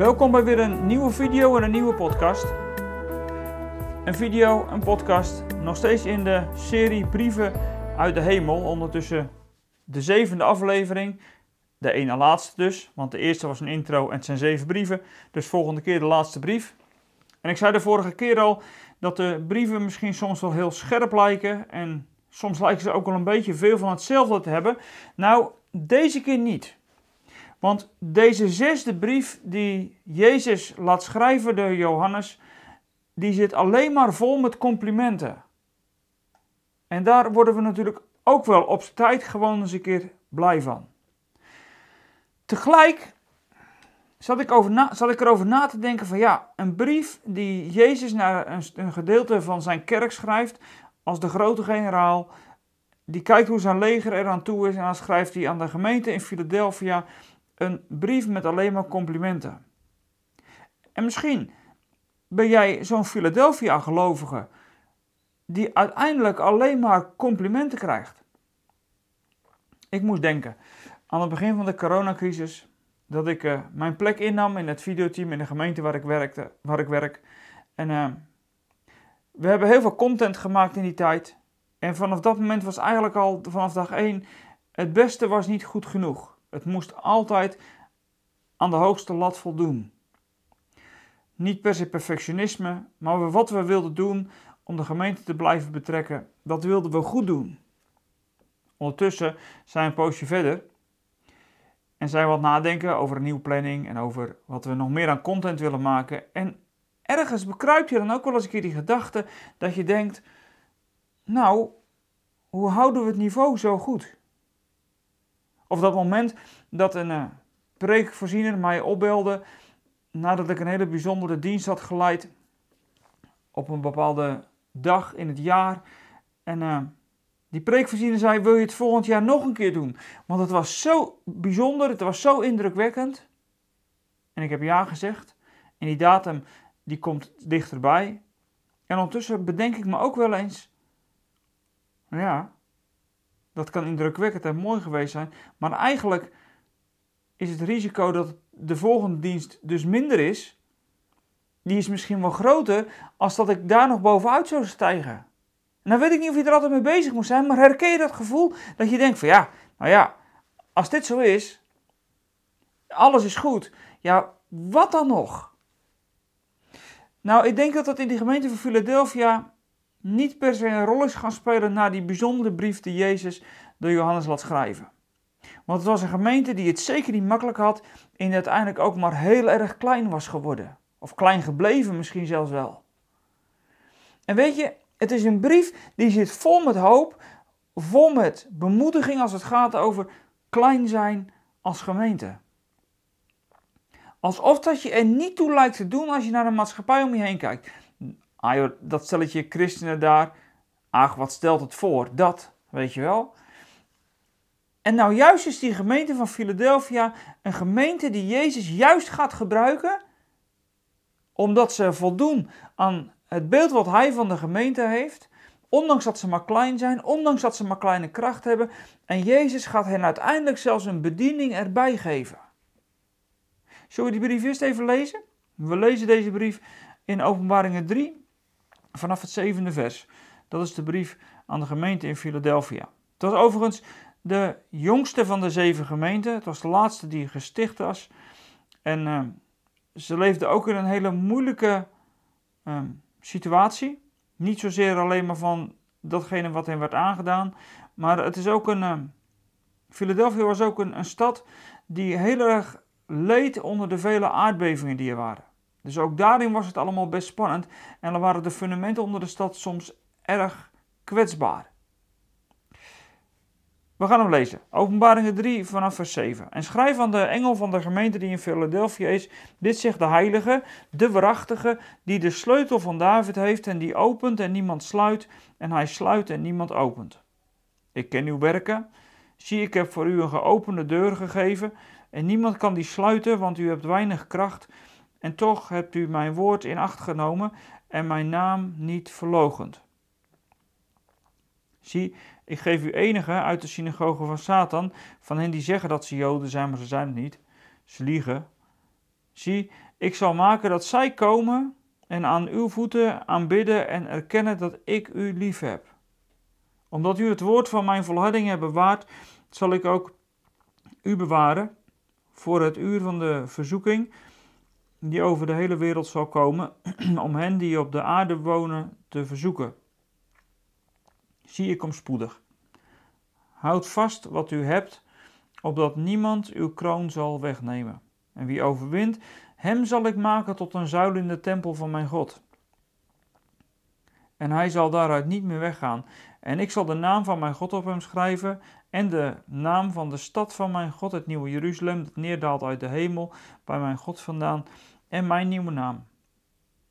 Welkom bij weer een nieuwe video en een nieuwe podcast. Een video, een podcast, nog steeds in de serie Brieven uit de Hemel. Ondertussen de zevende aflevering. De ene laatste dus, want de eerste was een intro en het zijn zeven brieven. Dus volgende keer de laatste brief. En ik zei de vorige keer al dat de brieven misschien soms wel heel scherp lijken. En soms lijken ze ook wel een beetje veel van hetzelfde te hebben. Nou, deze keer niet. Want deze zesde brief die Jezus laat schrijven door Johannes, die zit alleen maar vol met complimenten. En daar worden we natuurlijk ook wel op zijn tijd gewoon eens een keer blij van. Tegelijk zat ik, over na, ik erover na te denken van ja, een brief die Jezus naar een, een gedeelte van zijn kerk schrijft als de grote generaal, die kijkt hoe zijn leger eraan toe is en dan schrijft hij aan de gemeente in Philadelphia een brief met alleen maar complimenten. En misschien ben jij zo'n Philadelphia-gelovige die uiteindelijk alleen maar complimenten krijgt. Ik moest denken aan het begin van de coronacrisis dat ik uh, mijn plek innam in het videoteam in de gemeente waar ik, werkte, waar ik werk. En uh, we hebben heel veel content gemaakt in die tijd. En vanaf dat moment was eigenlijk al vanaf dag 1 het beste was niet goed genoeg. Het moest altijd aan de hoogste lat voldoen. Niet per se perfectionisme, maar wat we wilden doen om de gemeente te blijven betrekken, dat wilden we goed doen. Ondertussen zijn we een poosje verder en zijn we wat nadenken over een nieuwe planning en over wat we nog meer aan content willen maken. En ergens bekruip je dan ook wel eens een keer die gedachte dat je denkt, nou, hoe houden we het niveau zo goed? Of dat moment dat een uh, preekvoorziener mij opbelde nadat ik een hele bijzondere dienst had geleid op een bepaalde dag in het jaar. En uh, die preekvoorziener zei, wil je het volgend jaar nog een keer doen? Want het was zo bijzonder, het was zo indrukwekkend. En ik heb ja gezegd. En die datum die komt dichterbij. En ondertussen bedenk ik me ook wel eens, ja, dat kan indrukwekkend en mooi geweest zijn. Maar eigenlijk is het risico dat de volgende dienst dus minder is, die is misschien wel groter als dat ik daar nog bovenuit zou stijgen. En dan weet ik niet of je er altijd mee bezig moet zijn, maar herken je dat gevoel dat je denkt van ja, nou ja, als dit zo is, alles is goed, ja, wat dan nog? Nou, ik denk dat dat in die gemeente van Philadelphia niet per se een rol is gaan spelen na die bijzondere brief die Jezus door Johannes laat schrijven. Want het was een gemeente die het zeker niet makkelijk had en uiteindelijk ook maar heel erg klein was geworden. Of klein gebleven misschien zelfs wel. En weet je, het is een brief die zit vol met hoop, vol met bemoediging als het gaat over klein zijn als gemeente. Alsof dat je er niet toe lijkt te doen als je naar de maatschappij om je heen kijkt ah dat stelletje christenen daar, ach wat stelt het voor, dat, weet je wel. En nou juist is die gemeente van Philadelphia een gemeente die Jezus juist gaat gebruiken, omdat ze voldoen aan het beeld wat hij van de gemeente heeft, ondanks dat ze maar klein zijn, ondanks dat ze maar kleine kracht hebben. En Jezus gaat hen uiteindelijk zelfs een bediening erbij geven. Zullen we die brief eerst even lezen? We lezen deze brief in Openbaringen 3, vanaf het zevende vers. Dat is de brief aan de gemeente in Philadelphia. Het was overigens de jongste van de zeven gemeenten. Het was de laatste die gesticht was. En uh, ze leefde ook in een hele moeilijke uh, situatie. Niet zozeer alleen maar van datgene wat hen werd aangedaan. Maar het is ook een. Uh, Philadelphia was ook een stad die heel erg leed onder de vele aardbevingen die er waren. Dus ook daarin was het allemaal best spannend en dan waren de fundamenten onder de stad soms erg kwetsbaar. We gaan hem lezen. Openbaringen 3 vanaf vers 7. En schrijf aan de engel van de gemeente die in Philadelphia is. Dit zegt de heilige, de waarachtige, die de sleutel van David heeft en die opent en niemand sluit. En hij sluit en niemand opent. Ik ken uw werken. Zie, ik heb voor u een geopende deur gegeven. En niemand kan die sluiten, want u hebt weinig kracht. En toch hebt u mijn woord in acht genomen en mijn naam niet verlogend. Zie, ik geef u enige uit de synagoge van Satan, van hen die zeggen dat ze Joden zijn, maar ze zijn het niet. Ze liegen. Zie, Ik zal maken dat zij komen en aan uw voeten aanbidden en erkennen dat ik u lief heb. Omdat u het woord van mijn volharding hebt bewaard, zal ik ook u bewaren voor het uur van de verzoeking die over de hele wereld zal komen, om hen die op de aarde wonen te verzoeken. Zie ik kom spoedig. Houd vast wat u hebt, opdat niemand uw kroon zal wegnemen. En wie overwint, hem zal ik maken tot een zuil in de tempel van mijn God. En hij zal daaruit niet meer weggaan. En ik zal de naam van mijn God op hem schrijven en de naam van de stad van mijn God, het nieuwe Jeruzalem, dat neerdaalt uit de hemel bij mijn God vandaan, en mijn nieuwe naam.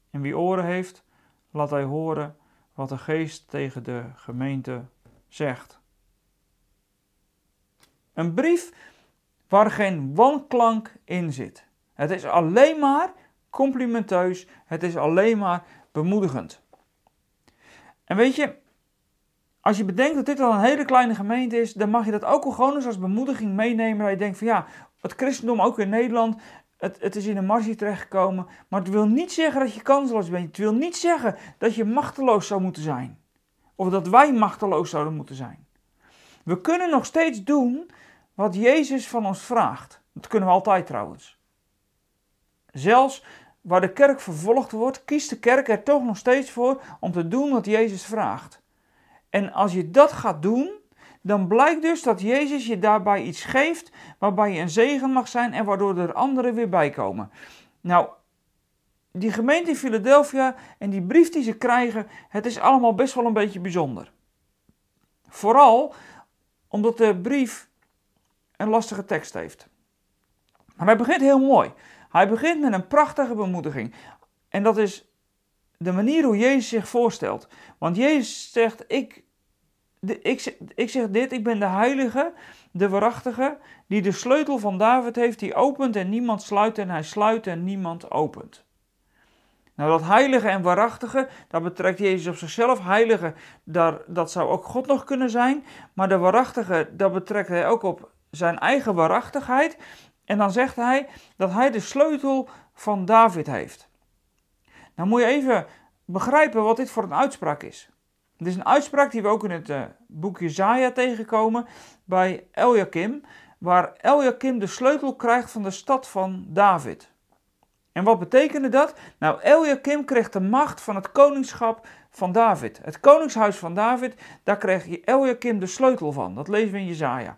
En wie oren heeft, laat hij horen wat de geest tegen de gemeente zegt. Een brief waar geen wanklank in zit. Het is alleen maar complimenteus, het is alleen maar bemoedigend. En weet je, als je bedenkt dat dit al een hele kleine gemeente is, dan mag je dat ook gewoon eens als bemoediging meenemen. Dat je denkt van ja, het christendom ook in Nederland, het, het is in een marge terechtgekomen. Maar het wil niet zeggen dat je kansloos bent. Het wil niet zeggen dat je machteloos zou moeten zijn. Of dat wij machteloos zouden moeten zijn. We kunnen nog steeds doen wat Jezus van ons vraagt. Dat kunnen we altijd trouwens. Zelfs waar de kerk vervolgd wordt, kiest de kerk er toch nog steeds voor om te doen wat Jezus vraagt. En als je dat gaat doen, dan blijkt dus dat Jezus je daarbij iets geeft waarbij je een zegen mag zijn en waardoor er anderen weer bij komen. Nou, die gemeente in Philadelphia en die brief die ze krijgen, het is allemaal best wel een beetje bijzonder. Vooral omdat de brief een lastige tekst heeft. Maar hij begint heel mooi. Hij begint met een prachtige bemoediging. En dat is de manier hoe Jezus zich voorstelt. Want Jezus zegt: Ik, ik, ik zeg dit, ik ben de heilige, de waarachtige, die de sleutel van David heeft, die opent en niemand sluit, en hij sluit en niemand opent. Nou, dat heilige en waarachtige, dat betrekt Jezus op zichzelf. Heilige, daar, dat zou ook God nog kunnen zijn. Maar de waarachtige, dat betrekt hij ook op zijn eigen waarachtigheid. En dan zegt hij dat hij de sleutel van David heeft. Nou moet je even begrijpen wat dit voor een uitspraak is. Het is een uitspraak die we ook in het uh, boek Jezaja tegenkomen bij Eljakim, waar Eljakim de sleutel krijgt van de stad van David. En wat betekende dat? Nou, Eljakim kreeg de macht van het koningschap van David. Het koningshuis van David, daar kreeg Eljakim de sleutel van. Dat lezen we in Jezaja.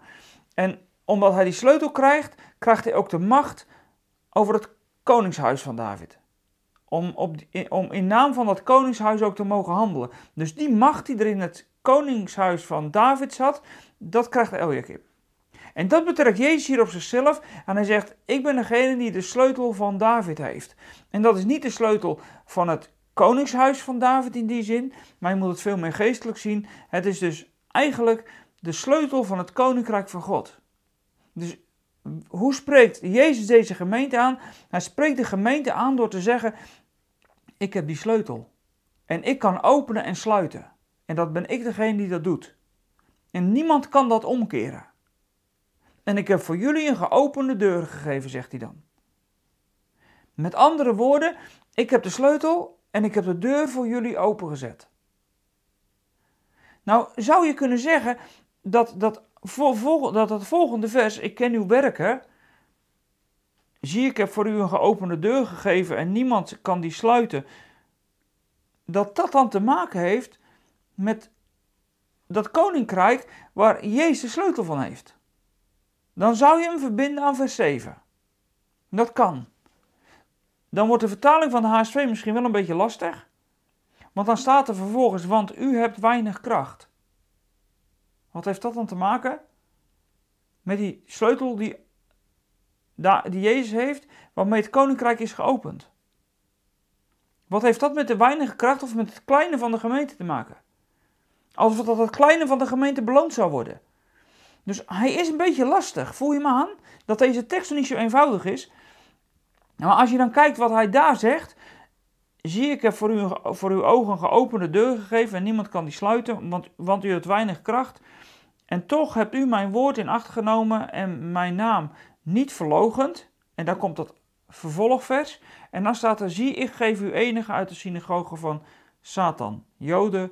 En omdat hij die sleutel krijgt, krijgt hij ook de macht over het koningshuis van David. Om, op, om in naam van dat koningshuis ook te mogen handelen. Dus die macht die er in het koningshuis van David zat, dat krijgt Eliakim. En dat betrekt Jezus hier op zichzelf. En hij zegt: Ik ben degene die de sleutel van David heeft. En dat is niet de sleutel van het koningshuis van David in die zin. Maar je moet het veel meer geestelijk zien. Het is dus eigenlijk de sleutel van het koninkrijk van God. Dus hoe spreekt Jezus deze gemeente aan? Hij spreekt de gemeente aan door te zeggen: Ik heb die sleutel. En ik kan openen en sluiten. En dat ben ik degene die dat doet. En niemand kan dat omkeren. En ik heb voor jullie een geopende deur gegeven, zegt hij dan. Met andere woorden, ik heb de sleutel en ik heb de deur voor jullie opengezet. Nou, zou je kunnen zeggen dat dat dat het volgende vers, ik ken uw werken, zie ik heb voor u een geopende deur gegeven en niemand kan die sluiten, dat dat dan te maken heeft met dat koninkrijk waar Jezus de sleutel van heeft. Dan zou je hem verbinden aan vers 7. Dat kan. Dan wordt de vertaling van de HSV misschien wel een beetje lastig. Want dan staat er vervolgens, want u hebt weinig kracht. Wat heeft dat dan te maken? Met die sleutel die, die Jezus heeft, waarmee het koninkrijk is geopend. Wat heeft dat met de weinige kracht of met het kleine van de gemeente te maken? Alsof dat het kleine van de gemeente beloond zou worden. Dus hij is een beetje lastig. Voel je me aan dat deze tekst niet zo eenvoudig is? Maar als je dan kijkt wat hij daar zegt, zie ik heb voor, voor uw ogen een geopende deur gegeven en niemand kan die sluiten, want, want u hebt weinig kracht. En toch hebt u mijn woord in acht genomen en mijn naam niet verlogend. En daar komt dat vervolgvers. En dan staat er, zie, ik geef u enige uit de synagoge van Satan. Joden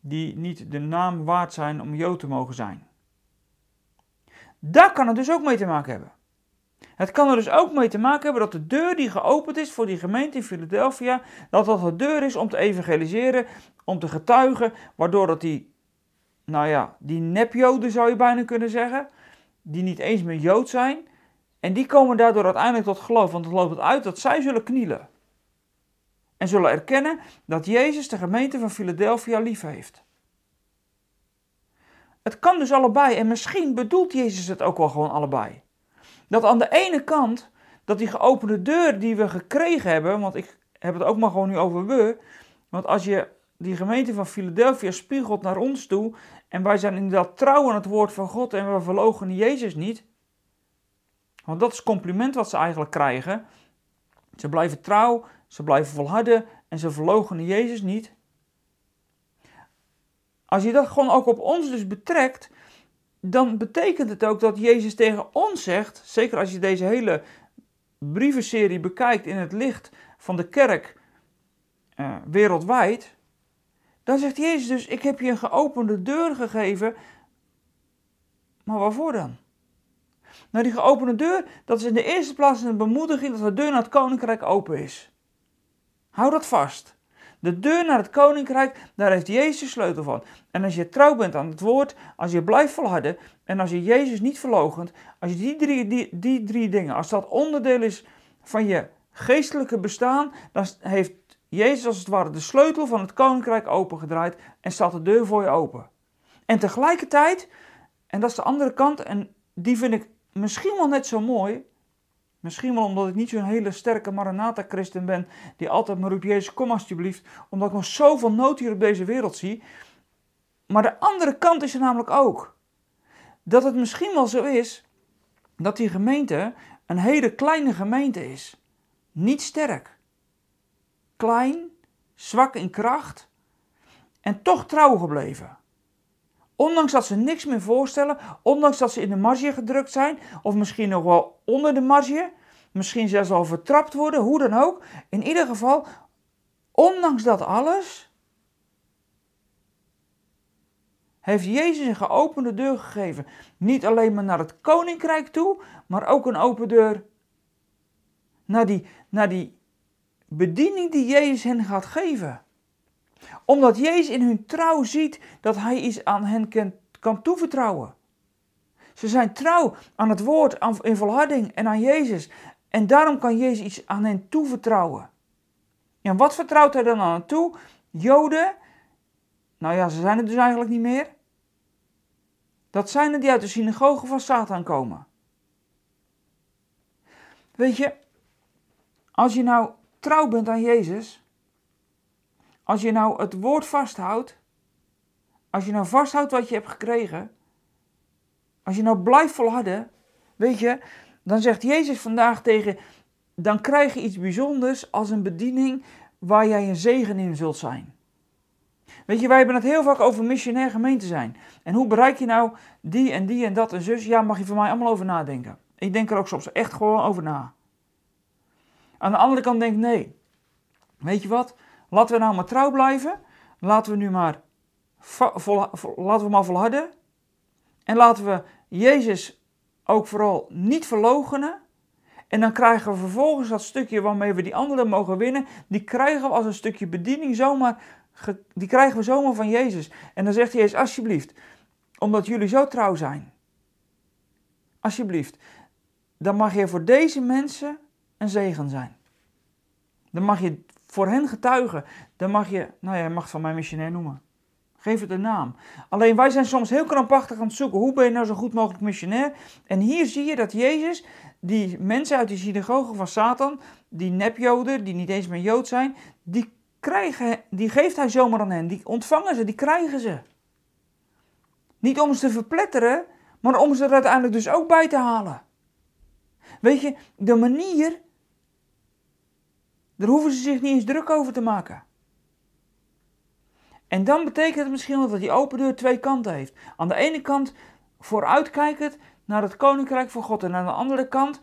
die niet de naam waard zijn om Jood te mogen zijn. Daar kan het dus ook mee te maken hebben. Het kan er dus ook mee te maken hebben dat de deur die geopend is voor die gemeente in Philadelphia, dat dat de deur is om te evangeliseren, om te getuigen, waardoor dat die, nou ja, die nepjoden zou je bijna kunnen zeggen, die niet eens meer Jood zijn, en die komen daardoor uiteindelijk tot geloof, want het loopt uit dat zij zullen knielen. En zullen erkennen dat Jezus de gemeente van Philadelphia lief heeft. Het kan dus allebei en misschien bedoelt Jezus het ook wel gewoon allebei. Dat aan de ene kant, dat die geopende deur die we gekregen hebben, want ik heb het ook maar gewoon nu over we, want als je die gemeente van Philadelphia spiegelt naar ons toe en wij zijn inderdaad trouw aan het woord van God en we verlogen Jezus niet, want dat is het compliment wat ze eigenlijk krijgen. Ze blijven trouw, ze blijven volharden en ze verloochenen Jezus niet. Als je dat gewoon ook op ons dus betrekt, dan betekent het ook dat Jezus tegen ons zegt, zeker als je deze hele brievenserie bekijkt in het licht van de kerk uh, wereldwijd, dan zegt Jezus dus, ik heb je een geopende deur gegeven, maar waarvoor dan? Nou, die geopende deur, dat is in de eerste plaats een bemoediging dat de deur naar het koninkrijk open is. Hou dat vast. De deur naar het koninkrijk, daar heeft Jezus sleutel van. En als je trouw bent aan het woord, als je blijft volharden en als je Jezus niet verlogent, als je die drie, die, die drie dingen, als dat onderdeel is van je geestelijke bestaan, dan heeft Jezus als het ware de sleutel van het koninkrijk opengedraaid en staat de deur voor je open. En tegelijkertijd, en dat is de andere kant, en die vind ik misschien wel net zo mooi. Misschien wel omdat ik niet zo'n hele sterke Maranatha-christen ben, die altijd maar roept, Jezus, kom alsjeblieft, omdat ik nog zoveel nood hier op deze wereld zie. Maar de andere kant is er namelijk ook. Dat het misschien wel zo is dat die gemeente een hele kleine gemeente is. Niet sterk. Klein, zwak in kracht en toch trouw gebleven. Ondanks dat ze niks meer voorstellen, ondanks dat ze in de marge gedrukt zijn, of misschien nog wel onder de marge, misschien zelfs al vertrapt worden, hoe dan ook. In ieder geval, ondanks dat alles, heeft Jezus een geopende deur gegeven. Niet alleen maar naar het koninkrijk toe, maar ook een open deur naar die, naar die bediening die Jezus hen gaat geven omdat Jezus in hun trouw ziet dat hij iets aan hen kan, toevertrouwen. Ze zijn trouw aan het woord, in volharding en aan Jezus. En daarom kan Jezus iets aan hen toevertrouwen. En wat vertrouwt hij dan aan hen toe? Joden, nou ja, ze zijn het dus eigenlijk niet meer. Dat zijn er die uit de synagoge van Satan komen. Weet je, als je nou trouw bent aan Jezus, als je nou het woord vasthoudt, als je nou vasthoudt wat je hebt gekregen, als je nou blijft volharden, weet je, dan zegt Jezus vandaag tegen, dan krijg je iets bijzonders als een bediening waar jij een zegen in zult zijn. Weet je, wij hebben het heel vaak over missionair gemeente zijn. En hoe bereik je nou die en die en dat en zus? Ja, mag je voor mij allemaal over nadenken. Ik denk er ook soms echt gewoon over na. Aan de andere kant denk ik, nee. Weet je wat? Laten we nou maar trouw blijven. Laten we nu maar, laten we maar volharden. En laten we Jezus ook vooral niet verloochenen. En dan krijgen we vervolgens dat stukje waarmee we die anderen mogen winnen. Die krijgen we als een stukje bediening zomaar. Die krijgen we zomaar van Jezus. En dan zegt Jezus, alsjeblieft, omdat jullie zo trouw zijn. Alsjeblieft, dan mag je voor deze mensen een zegen zijn. Dan mag je voor hen getuigen, dan mag je, nou ja, je mag van mij missionair noemen. Geef het een naam. Alleen wij zijn soms heel krampachtig aan het zoeken. Hoe ben je nou zo goed mogelijk missionair? En hier zie je dat Jezus die mensen uit die synagoge van Satan, die nepjoden, die niet eens meer Jood zijn, die, krijgen, die geeft hij zomaar aan hen. Die ontvangen ze, die krijgen ze. Niet om ze te verpletteren, maar om ze er uiteindelijk dus ook bij te halen. Weet je, de manier daar hoeven ze zich niet eens druk over te maken. En dan betekent het misschien wel dat die open deur twee kanten heeft. Aan de ene kant vooruitkijkend naar het koninkrijk van God. En aan de andere kant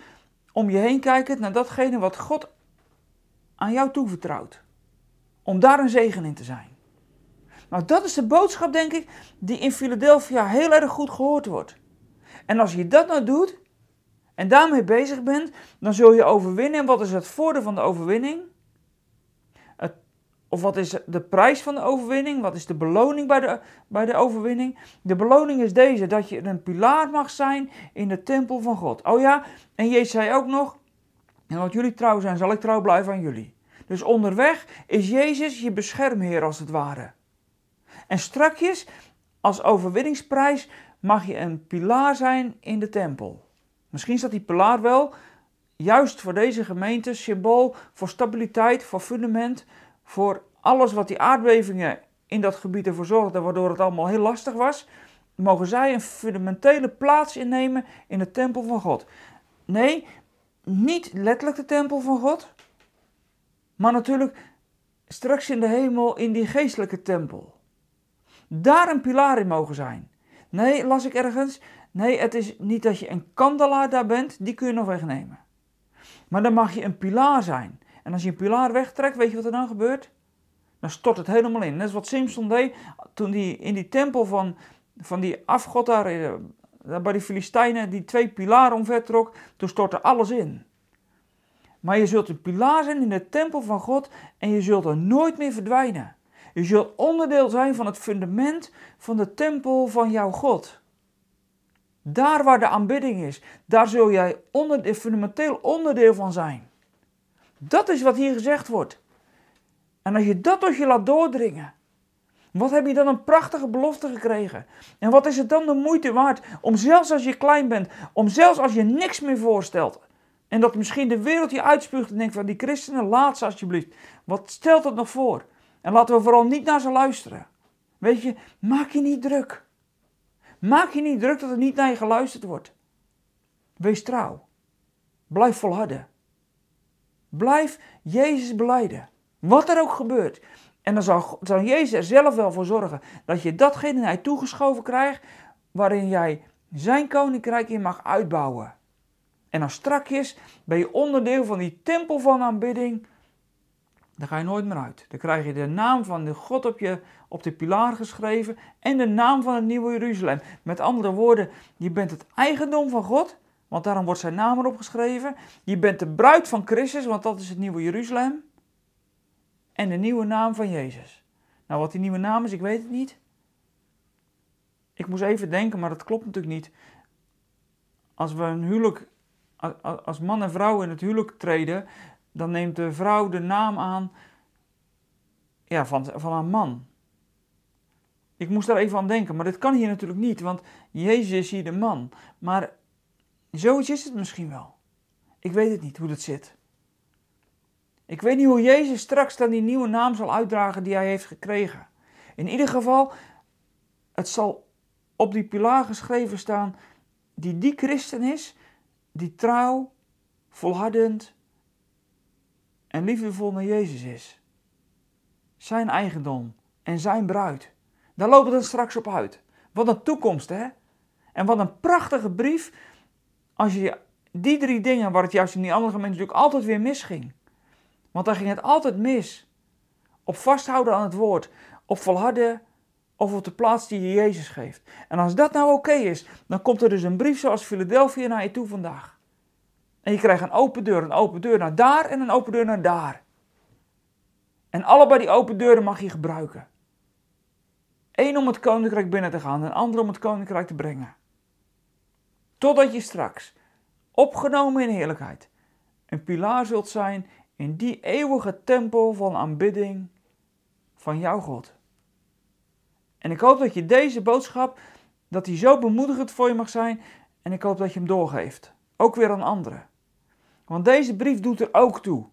om je heen kijkend naar datgene wat God aan jou toevertrouwd. Om daar een zegen in te zijn. Nou, dat is de boodschap, denk ik, die in Philadelphia heel erg goed gehoord wordt. En als je dat nou doet en daarmee bezig bent, dan zul je overwinnen. En wat is het voordeel van de overwinning? Of wat is de prijs van de overwinning? Wat is de beloning bij de, bij de overwinning? De beloning is deze: dat je een pilaar mag zijn in de tempel van God. Oh ja, en Jezus zei ook nog: En wat jullie trouw zijn, zal ik trouw blijven aan jullie. Dus onderweg is Jezus je beschermheer als het ware. En strakjes, als overwinningsprijs, mag je een pilaar zijn in de tempel. Misschien staat die pilaar wel juist voor deze gemeente symbool voor stabiliteit, voor fundament, voor alles wat die aardbevingen in dat gebied ervoor zorgden, waardoor het allemaal heel lastig was. Mogen zij een fundamentele plaats innemen in de tempel van God? Nee, niet letterlijk de tempel van God, maar natuurlijk straks in de hemel in die geestelijke tempel. Daar een pilaar in mogen zijn. Nee, las ik ergens. Nee, het is niet dat je een kandelaar daar bent, die kun je nog wegnemen. Maar dan mag je een pilaar zijn. En als je een pilaar wegtrekt, weet je wat er dan gebeurt? Dan stort het helemaal in. Net is wat Simpson deed toen hij in die tempel van, van die afgod daar, eh, bij die Filistijnen, die twee pilaren omvertrok, toen stortte alles in. Maar je zult een pilaar zijn in de tempel van God en je zult er nooit meer verdwijnen. Je zult onderdeel zijn van het fundament van de tempel van jouw God. Daar waar de aanbidding is, daar zul jij onder, fundamenteel onderdeel van zijn. Dat is wat hier gezegd wordt. En als je dat tot je laat doordringen, wat heb je dan een prachtige belofte gekregen? En wat is het dan de moeite waard om zelfs als je klein bent, om zelfs als je niks meer voorstelt, en dat misschien de wereld je uitspuugt en denkt van die christenen, laat ze alsjeblieft. Wat stelt het nog voor? En laten we vooral niet naar ze luisteren. Weet je, maak je niet druk. Maak je niet druk dat er niet naar je geluisterd wordt. Wees trouw. Blijf volharden. Blijf Jezus beleiden. Wat er ook gebeurt. En dan zal, zal Jezus er zelf wel voor zorgen dat je datgene naar je toegeschoven krijgt waarin jij zijn koninkrijk in mag uitbouwen. En dan strakjes ben je onderdeel van die tempel van aanbidding daar ga je nooit meer uit. Dan krijg je de naam van de God op, je, op de pilaar geschreven en de naam van het nieuwe Jeruzalem. Met andere woorden, je bent het eigendom van God, want daarom wordt zijn naam erop geschreven. Je bent de bruid van Christus, want dat is het nieuwe Jeruzalem. En de nieuwe naam van Jezus. Nou, wat die nieuwe naam is, ik weet het niet. Ik moest even denken, maar dat klopt natuurlijk niet. Als we een huwelijk, als man en vrouw in het huwelijk treden, dan neemt de vrouw de naam aan ja, van, van haar man. Ik moest daar even aan denken, maar dit kan hier natuurlijk niet, want Jezus is hier de man. Maar zoiets is het misschien wel. Ik weet het niet hoe dat zit. Ik weet niet hoe Jezus straks dan die nieuwe naam zal uitdragen die hij heeft gekregen. In ieder geval, het zal op die pilaar geschreven staan die die christen is, die trouw, volhardend, en liefdevol naar Jezus is. Zijn eigendom en zijn bruid. Daar loopt het dan straks op uit. Wat een toekomst, hè? En wat een prachtige brief als je die drie dingen, waar het juist in die andere gemeente natuurlijk altijd weer misging. Want daar ging het altijd mis. Op vasthouden aan het woord, op volharden of op de plaats die je Jezus geeft. En als dat nou oké is, dan komt er dus een brief zoals Philadelphia naar je toe vandaag. En je krijgt een open deur, een open deur naar daar en een open deur naar daar. En allebei die open deuren mag je gebruiken. Eén om het koninkrijk binnen te gaan, en ander om het koninkrijk te brengen. Totdat je straks, opgenomen in heerlijkheid, een pilaar zult zijn in die eeuwige tempel van aanbidding van jouw God. En ik hoop dat je deze boodschap, dat die zo bemoedigend voor je mag zijn, en ik hoop dat je hem doorgeeft. Ook weer aan anderen. Want deze brief doet er ook toe.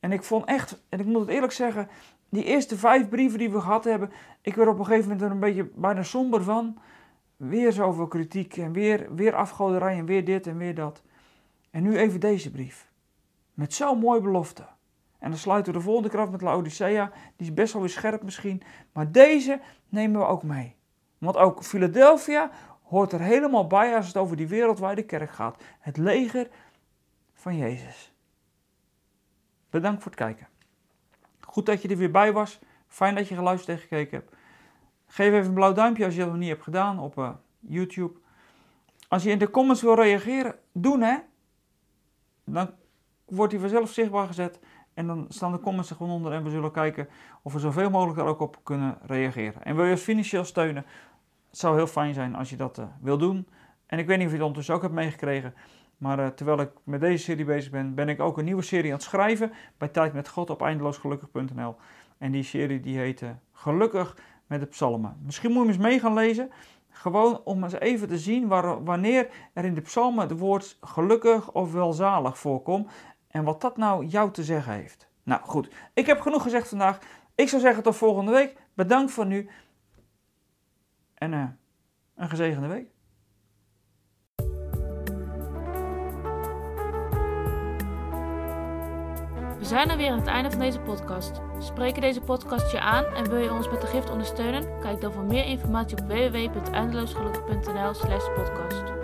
En ik vond echt, en ik moet het eerlijk zeggen, die eerste vijf brieven die we gehad hebben, ik werd op een gegeven moment er een beetje bijna somber van. Weer zoveel kritiek en weer, weer afgoderij en weer dit en weer dat. En nu even deze brief. Met zo'n mooie belofte. En dan sluiten we de volgende kracht met Laodicea. Die is best wel weer scherp misschien. Maar deze nemen we ook mee. Want ook Philadelphia hoort er helemaal bij als het over die wereldwijde kerk gaat. Het leger van Jezus. Bedankt voor het kijken. Goed dat je er weer bij was. Fijn dat je geluisterd en gekeken hebt. Geef even een blauw duimpje als je dat nog niet hebt gedaan op uh, YouTube. Als je in de comments wil reageren, doen hè. Dan wordt hij vanzelf zichtbaar gezet. En dan staan de comments er gewoon onder en we zullen kijken of we zoveel mogelijk daar ook op kunnen reageren. En wil je financieel steunen? Het zou heel fijn zijn als je dat uh, wil doen. En ik weet niet of je het ondertussen ook hebt meegekregen. Maar uh, terwijl ik met deze serie bezig ben, ben ik ook een nieuwe serie aan het schrijven. Bij Tijd met God op eindeloosgelukkig.nl. En die serie die heet uh, Gelukkig met de psalmen. Misschien moet je eens mee gaan lezen. Gewoon om eens even te zien waar, wanneer er in de psalmen het woord gelukkig of welzalig voorkomt. En wat dat nou jou te zeggen heeft. Nou goed, ik heb genoeg gezegd vandaag. Ik zou zeggen tot volgende week. Bedankt voor nu. En uh, een gezegende week. Zijn er weer aan het einde van deze podcast. Spreken deze podcast je aan en wil je ons met de gift ondersteunen? Kijk dan voor meer informatie op www.eindeloosgelukkig.nl/podcast.